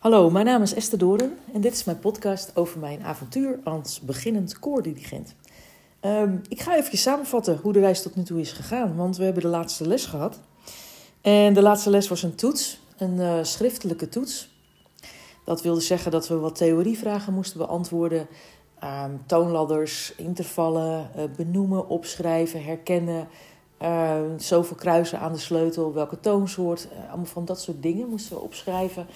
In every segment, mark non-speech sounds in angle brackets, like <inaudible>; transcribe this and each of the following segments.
Hallo, mijn naam is Esther Doren en dit is mijn podcast over mijn avontuur als beginnend koordirigent. Um, ik ga even samenvatten hoe de reis tot nu toe is gegaan, want we hebben de laatste les gehad. En de laatste les was een toets, een uh, schriftelijke toets. Dat wilde zeggen dat we wat theorievragen moesten beantwoorden. Um, toonladders, intervallen, uh, benoemen, opschrijven, herkennen. Uh, zoveel kruisen aan de sleutel, welke toonsoort. Uh, allemaal van dat soort dingen moesten we opschrijven.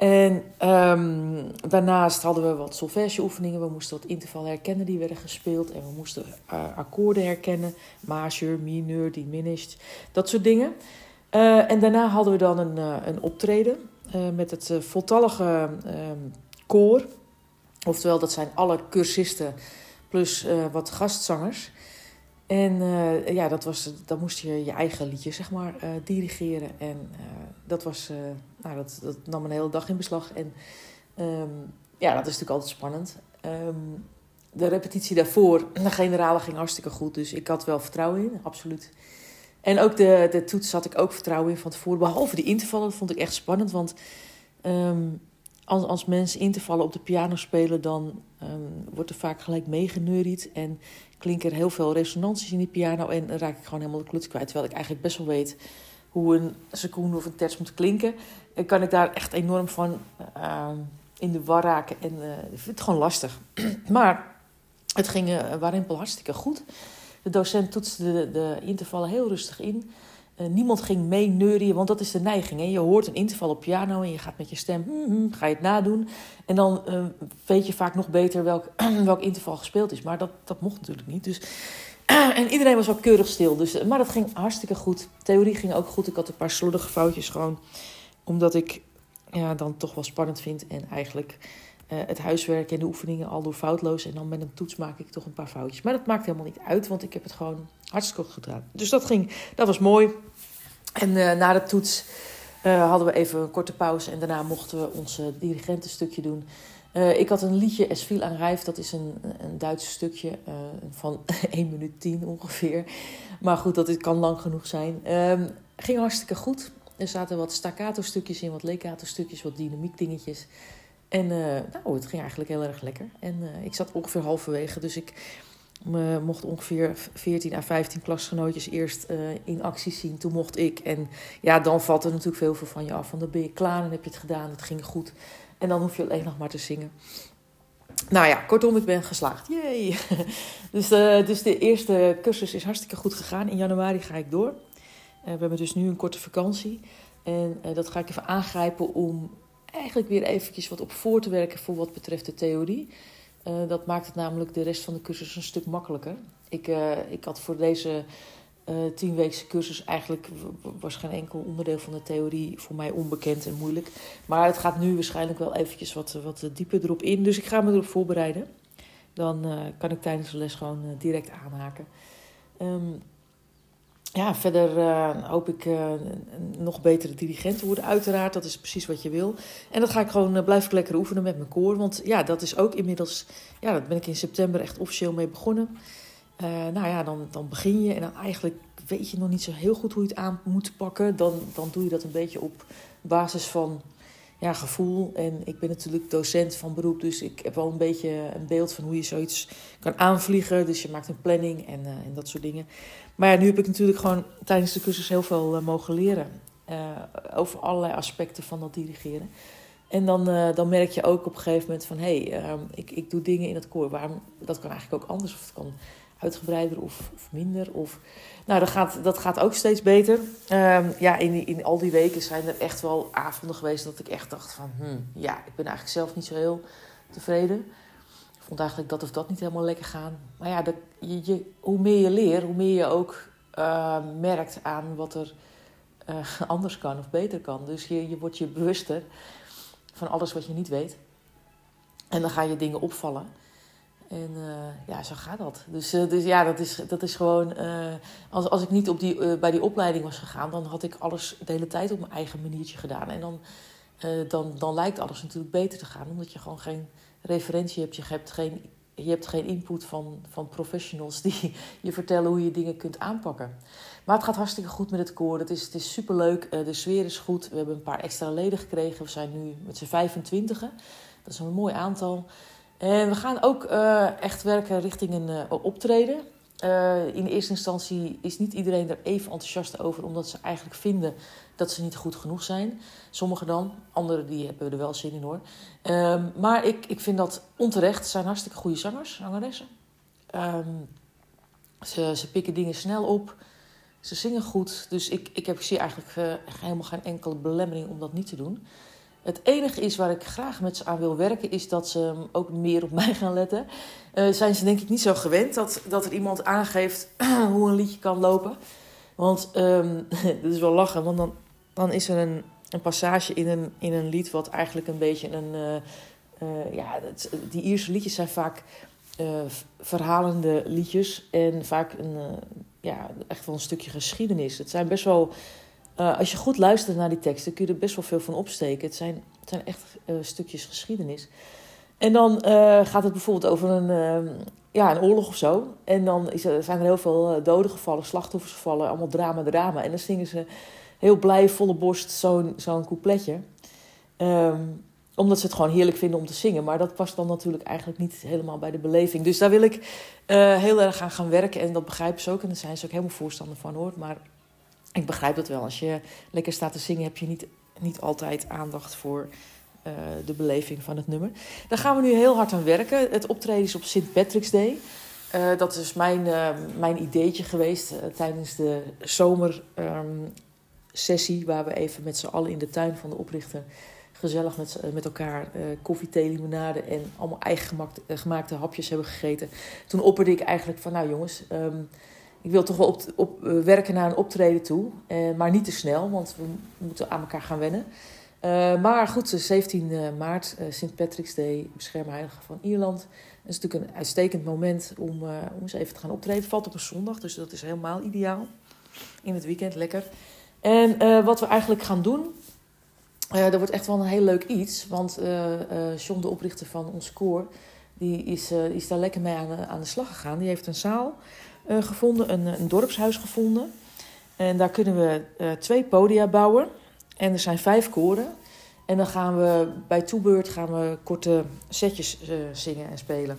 En um, daarnaast hadden we wat solfègeoefeningen. We moesten wat intervallen herkennen die werden gespeeld. En we moesten uh, akkoorden herkennen. Majeur, mineur, diminished. Dat soort dingen. Uh, en daarna hadden we dan een, uh, een optreden. met het voltallige um, koor. Oftewel, dat zijn alle cursisten plus wat gastzangers. En ja, dat was, dan moest je je eigen liedje, zeg maar, dirigeren. En dat, was, nou, dat, dat nam een hele dag in beslag. En um, ja, dat is natuurlijk altijd spannend. Um, de repetitie daarvoor, <clears throat> de generale ging hartstikke goed. Dus ik had wel vertrouwen in, absoluut. En ook de, de toets had ik ook vertrouwen in van tevoren. Behalve die intervallen, dat vond ik echt spannend. Want um, als, als mensen intervallen op de piano spelen, dan wordt er vaak gelijk meegeneuried. En klinken er heel veel resonanties in die piano en dan raak ik gewoon helemaal de kluts kwijt. Terwijl ik eigenlijk best wel weet hoe een seconde of een terts moet klinken. En kan ik daar echt enorm van uh, in de war raken. En uh, ik vind het gewoon lastig. <clears throat> maar het ging uh, hartstikke goed. De docent toetste de, de intervallen heel rustig in. Niemand ging mee neurien, want dat is de neiging. Je hoort een interval op piano en je gaat met je stem, mm, mm, ga je het nadoen. En dan weet je vaak nog beter welk, <clears throat> welk interval gespeeld is. Maar dat, dat mocht natuurlijk niet. Dus, <clears throat> en iedereen was wel keurig stil. Dus, maar dat ging hartstikke goed. Theorie ging ook goed. Ik had een paar slordige foutjes gewoon. Omdat ik ja, dan toch wel spannend vind. En eigenlijk uh, het huiswerk en de oefeningen al door foutloos. En dan met een toets maak ik toch een paar foutjes. Maar dat maakt helemaal niet uit, want ik heb het gewoon hartstikke goed gedaan. Dus dat, ging, dat was mooi. En uh, na de toets hadden we even een korte pauze. En daarna mochten we ons dirigentenstukje doen. Uh, ik had een liedje Es viel aan Rijf. Dat is een, een Duits stukje uh, van <laughs> 1 minuut 10 ongeveer. Maar goed, dat kan lang genoeg zijn. Um, ging hartstikke goed. Er zaten wat staccato stukjes in, wat legato stukjes, wat dynamiek dingetjes. En uh, nou, het ging eigenlijk heel erg lekker. En ik zat ongeveer halverwege, dus ik mocht ongeveer 14 à 15 klasgenootjes eerst in actie zien. Toen mocht ik. En ja, dan valt er natuurlijk veel van je af. Want dan ben je klaar en heb je het gedaan. Het ging goed. En dan hoef je alleen nog maar te zingen. Nou ja, kortom, ik ben geslaagd. Yay! <laughs> dus, uh, dus de eerste cursus is hartstikke goed gegaan. In januari ga ik door. Uh, we hebben dus nu een korte vakantie. En uh, dat ga ik even aangrijpen om eigenlijk weer eventjes wat op voor te werken voor wat betreft de theorie. Dat maakt het namelijk de rest van de cursus een stuk makkelijker. Ik, ik had voor deze uh, tienweekse cursus eigenlijk was geen enkel onderdeel van de theorie voor mij onbekend en moeilijk. Maar het gaat nu waarschijnlijk wel eventjes wat, wat dieper erop in. Dus ik ga me erop voorbereiden. Dan kan ik tijdens de les gewoon direct aanhaken. Um, ja, verder hoop ik een nog betere dirigent te worden. Uiteraard, dat is precies wat je wil. En dat ga ik gewoon, blijf ik lekker oefenen met mijn koor. Want ja, dat is ook inmiddels, ja, daar ben ik in september echt officieel mee begonnen. Nou ja, dan, dan begin je en dan eigenlijk weet je nog niet zo heel goed hoe je het aan moet pakken. Dan, dan doe je dat een beetje op basis van ja, gevoel. En ik ben natuurlijk docent van beroep, dus ik heb wel een beetje een beeld van hoe je zoiets kan aanvliegen. Dus je maakt een planning en, en dat soort dingen. Maar ja, nu heb ik natuurlijk gewoon tijdens de cursus heel veel uh, mogen leren. Over allerlei aspecten van dat dirigeren. En dan, dan merk je ook op een gegeven moment van... hé, hey, ik, ik doe dingen in het koor. Waarom, dat kan eigenlijk ook anders. Of het kan uitgebreider of, of minder. Of, nou, dat gaat, dat gaat ook steeds beter. Um, ja, in, in al die weken zijn er echt wel avonden geweest... dat ik echt dacht van... Hmm, ja, ik ben eigenlijk zelf niet zo heel tevreden vond eigenlijk dat of dat niet helemaal lekker gaan. Maar ja, dat, je, je, hoe meer je leert, hoe meer je ook uh, merkt aan wat er uh, <laughs> anders kan of beter kan. Dus je, je wordt je bewuster van alles wat je niet weet. En dan ga je dingen opvallen. En uh, ja, zo gaat dat. Dus, dus ja, dat is, dat is gewoon. als, als ik niet op die, bij die opleiding was gegaan, dan had ik alles de hele tijd op mijn eigen maniertje gedaan. En dan, dan, dan lijkt alles natuurlijk beter te gaan, omdat je gewoon geen referentie hebt. Je hebt geen je hebt geen input van, van professionals die <laughs> je vertellen hoe je dingen kunt aanpakken. Maar het gaat hartstikke goed met het koor. Het is, het is superleuk. De sfeer is goed. We hebben een paar extra leden gekregen. We zijn nu met z'n 25. Dat is een mooi aantal. En we gaan ook uh, echt werken richting een uh, optreden. Uh, in eerste instantie is niet iedereen er even enthousiast over, omdat ze eigenlijk vinden dat ze niet goed genoeg zijn. Sommigen dan, anderen die hebben er wel zin in hoor. Uh, maar ik, ik vind dat onterecht. Het zijn hartstikke goede zangers, zangeressen. Um, ze, ze pikken dingen snel op. Ze zingen goed. Dus ik, ik, heb, ik zie eigenlijk helemaal geen enkele belemmering om dat niet te doen. Het enige is waar ik graag met ze aan wil werken, is dat ze ook meer op <laughs> mij gaan letten. Uh, zijn ze denk ik niet zo gewend dat, dat er iemand aangeeft <clears throat> hoe een liedje kan lopen. Want um, <laughs> dat is wel lachen, want dan, dan is er een, een passage in een, in een lied wat eigenlijk een beetje een. Uh, uh, ja, die Ierse liedjes zijn vaak verhalende liedjes en vaak een, ja, echt wel een stukje geschiedenis. Het zijn best wel uh, als je goed luistert naar die teksten, kun je er best wel veel van opsteken. Het zijn, het zijn echt uh, stukjes geschiedenis. En dan uh, gaat het bijvoorbeeld over een, ja, een oorlog of zo. En dan is er, zijn er heel veel doden gevallen, slachtoffers gevallen, allemaal drama, drama. En dan zingen ze heel blij, volle borst, zo'n zo'n coupletje. Um, omdat ze het gewoon heerlijk vinden om te zingen. Maar dat past dan natuurlijk eigenlijk niet helemaal bij de beleving. Dus daar wil ik heel erg aan gaan werken. En dat begrijpen ze ook. En daar zijn ze ook helemaal voorstander van hoor. Maar ik begrijp dat wel. Als je lekker staat te zingen, heb je niet, niet altijd aandacht voor uh, de beleving van het nummer. Daar gaan we nu heel hard aan werken. Het optreden is op St. Patrick's Day. Uh, dat is mijn, uh, mijn ideetje geweest tijdens de zomersessie, um, waar we even met z'n allen in de tuin van de oprichter gezellig met, met elkaar koffie, thee, limonade en allemaal eigen gemaakte, gemaakte hapjes hebben gegeten. Toen opperde ik eigenlijk van, nou jongens, um, ik wil toch wel op, op, uh, werken naar een optreden toe. Uh, maar niet te snel, want we moeten aan elkaar gaan wennen. Uh, maar goed, 17 maart, St. Patrick's Day, beschermheilige van Ierland. Dat is natuurlijk een uitstekend moment om, om eens even te gaan optreden. Valt op een zondag, dus dat is helemaal ideaal. In het weekend, lekker. En wat we eigenlijk gaan doen, dat wordt echt wel een heel leuk iets. Want John, de oprichter van ons koor, die is, is daar lekker mee aan, aan de slag gegaan. Die heeft een zaal uh, gevonden, een, een, dorpshuis gevonden. En daar kunnen we uh, twee podia bouwen. En er zijn vijf koren. En dan gaan we bij toebeurt gaan we korte setjes uh, zingen en spelen.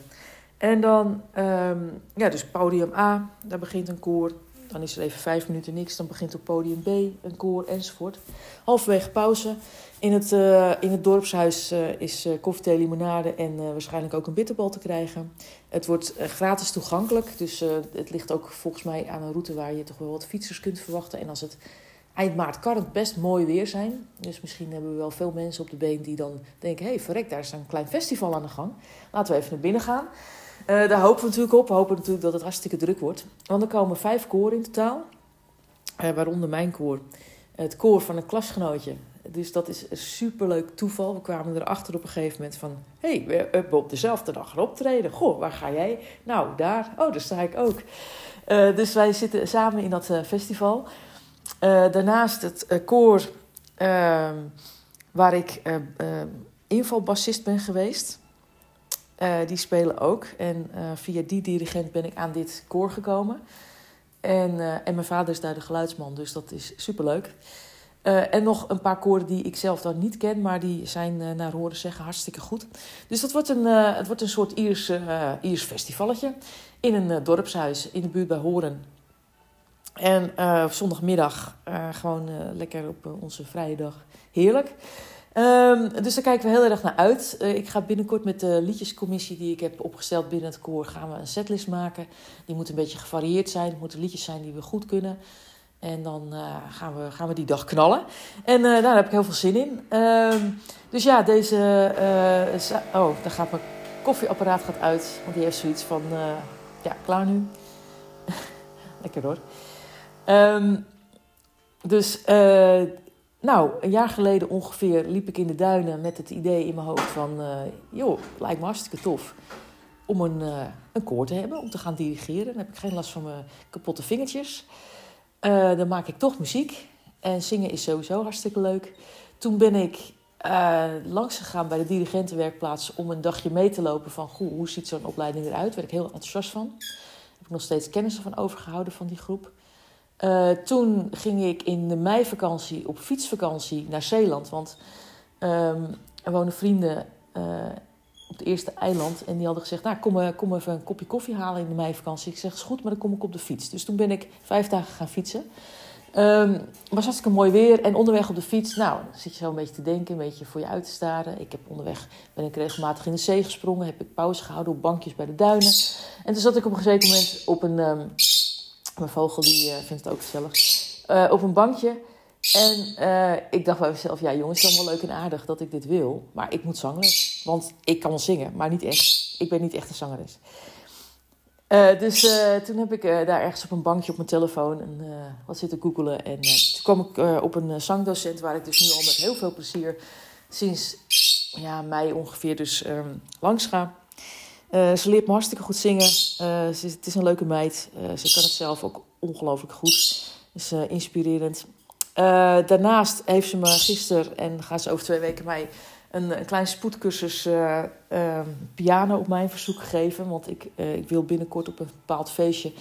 En dan, um, ja, dus podium A, daar begint een koor. Dan is er even vijf minuten niks. Dan begint op podium B een koor enzovoort. Halverwege pauze. In het, uh, in het dorpshuis uh, is uh, koffie, thee, limonade en waarschijnlijk ook een bitterbal te krijgen. Het wordt gratis toegankelijk. Dus het ligt ook volgens mij aan een route waar je toch wel wat fietsers kunt verwachten. En als het eind maart kan het best mooi weer zijn. Dus misschien hebben we wel veel mensen op de been die dan denken... hé, hey, verrek, daar is een klein festival aan de gang. Laten we even naar binnen gaan. Uh, daar hopen we natuurlijk op. We hopen natuurlijk dat het hartstikke druk wordt. Want er komen vijf koren in totaal. Uh, waaronder mijn koor. Het koor van een klasgenootje. Dus dat is een superleuk toeval. We kwamen erachter op een gegeven moment van... hey, we hebben op dezelfde dag gaan optreden. Goh, waar ga jij? Nou, daar. Oh, daar sta ik ook. Uh, dus wij zitten samen in dat festival. daarnaast het koor ehm, waar ik invalbassist ben geweest... Uh, die spelen ook. En uh, via die dirigent ben ik aan dit koor gekomen. En, uh, en mijn vader is daar de geluidsman, dus dat is superleuk. en nog een paar koren die ik zelf dan niet ken, maar die zijn naar horen zeggen hartstikke goed. Dus dat wordt een, het wordt een soort Iers, Iers festivalletje in een dorpshuis in de buurt bij Horen. En op zondagmiddag gewoon lekker op onze vrije dag. Heerlijk. Um, dus daar kijken we heel erg naar uit. Uh, ik ga binnenkort met de liedjescommissie die ik heb opgesteld binnen het koor... gaan we een setlist maken. Die moet een beetje gevarieerd zijn. Het moeten liedjes zijn die we goed kunnen. En dan uh, gaan, we, gaan we die dag knallen. En uh, daar heb ik heel veel zin in. Um, dus ja, deze... oh, daar gaat mijn koffieapparaat gaat uit. Want die heeft zoiets van... ja, klaar nu. <laughs> Lekker hoor. Um, dus... Nou, een jaar geleden ongeveer liep ik in de duinen met het idee in mijn hoofd van... Uh, joh, lijkt me hartstikke tof om een, uh, een koor te hebben, om te gaan dirigeren. Dan heb ik geen last van mijn kapotte vingertjes. Uh, dan maak ik toch muziek. En zingen is sowieso hartstikke leuk. Toen ben ik uh, langs gegaan bij de dirigentenwerkplaats om een dagje mee te lopen van goh, hoe ziet zo'n opleiding eruit. Daar werd ik heel enthousiast van. Daar heb ik nog steeds kennis van overgehouden van die groep. Uh, toen ging ik in de meivakantie op fietsvakantie naar Zeeland. Want um, er wonen vrienden uh, op het eerste eiland. En die hadden gezegd, nou kom, kom even een kopje koffie halen in de meivakantie. Ik zeg, is goed, maar dan kom ik op de fiets. Dus toen ben ik vijf dagen gaan fietsen. Um, was hartstikke mooi weer. En onderweg op de fiets, nou, dan zit je zo een beetje te denken, een beetje voor je uit te staren. Ik heb onderweg, ben ik regelmatig in de zee gesprongen. Heb ik pauze gehouden op bankjes bij de duinen. En toen zat ik op een gegeven moment op een... Um, mijn vogel die uh, vindt het ook gezellig. Uh, op een bankje. En uh, ik dacht bij mezelf, ja jongens, het is allemaal leuk en aardig dat ik dit wil. Maar ik moet zangles. Want ik kan wel zingen, maar niet echt. Ik ben niet echt een zangeres. Uh, dus toen heb ik daar ergens op een bankje op mijn telefoon en, wat zitten googelen. En toen kwam ik op een zangdocent waar ik dus nu al met heel veel plezier sinds ja, mei ongeveer dus um, langs ga. Ze leert me hartstikke goed zingen. Ze, het is een leuke meid. ze kan het zelf ook ongelooflijk goed. Is inspirerend. daarnaast heeft ze me gisteren en gaat ze over twee weken mij een, een klein spoedcursus uh, piano op mijn verzoek gegeven. Want ik, ik wil binnenkort op een bepaald feestje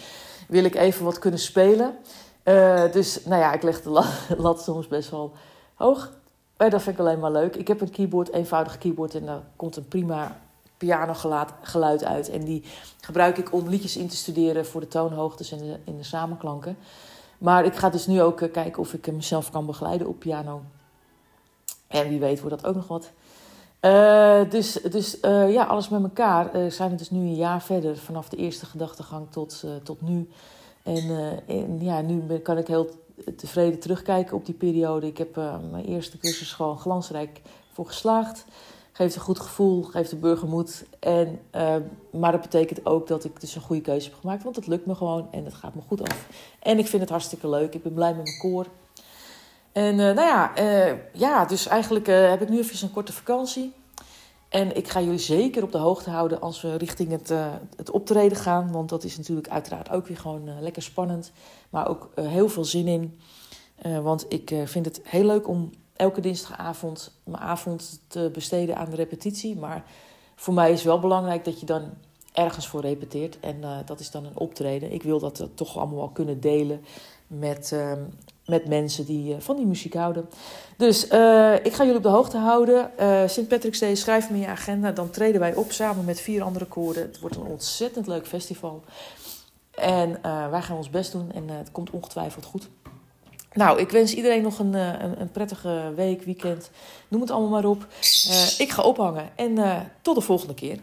wil ik even wat kunnen spelen. Eh, dus nou ja, ik leg de <laughs> lat, soms best wel hoog. Maar dat vind ik alleen maar leuk. Ik heb een keyboard, eenvoudig keyboard. En daar komt een prima pianogeluid uit. En die gebruik ik om liedjes in te studeren voor de toonhoogtes en de, in de samenklanken. Maar ik ga dus nu ook kijken of ik mezelf kan begeleiden op piano. En wie weet wordt dat ook nog wat. Uh, dus dus ja, alles met elkaar uh, zijn we dus nu een jaar verder vanaf de eerste gedachtegang tot, tot nu. En, en, ja, nu kan ik heel tevreden terugkijken op die periode. Ik heb mijn eerste cursus gewoon glansrijk voor geslaagd. Geeft een goed gevoel, geeft de burger moed. En, maar dat betekent ook dat ik dus een goede keuze heb gemaakt. Want het lukt me gewoon en het gaat me goed af. En ik vind het hartstikke leuk. Ik ben blij met mijn koor. En uh, nou ja, uh, ja, dus eigenlijk uh, heb ik nu even een korte vakantie. En ik ga jullie zeker op de hoogte houden als we richting het, het optreden gaan. Want dat is natuurlijk uiteraard ook weer gewoon lekker spannend. Maar ook heel veel zin in. want ik vind het heel leuk om elke dinsdagavond mijn avond te besteden aan de repetitie. Maar voor mij is wel belangrijk dat je dan ergens voor repeteert. En dat is dan een optreden. Ik wil dat toch allemaal wel kunnen delen met, uh, met mensen die uh, van die muziek houden. Dus uh, ik ga jullie op de hoogte houden. St. Patrick's Day, schrijf me in je agenda. Dan treden wij op samen met vier andere koren. Het wordt een ontzettend leuk festival. En wij gaan ons best doen en het komt ongetwijfeld goed. Nou, ik wens iedereen nog een, een, een prettige week, weekend. Noem het allemaal maar op. ik ga ophangen en tot de volgende keer.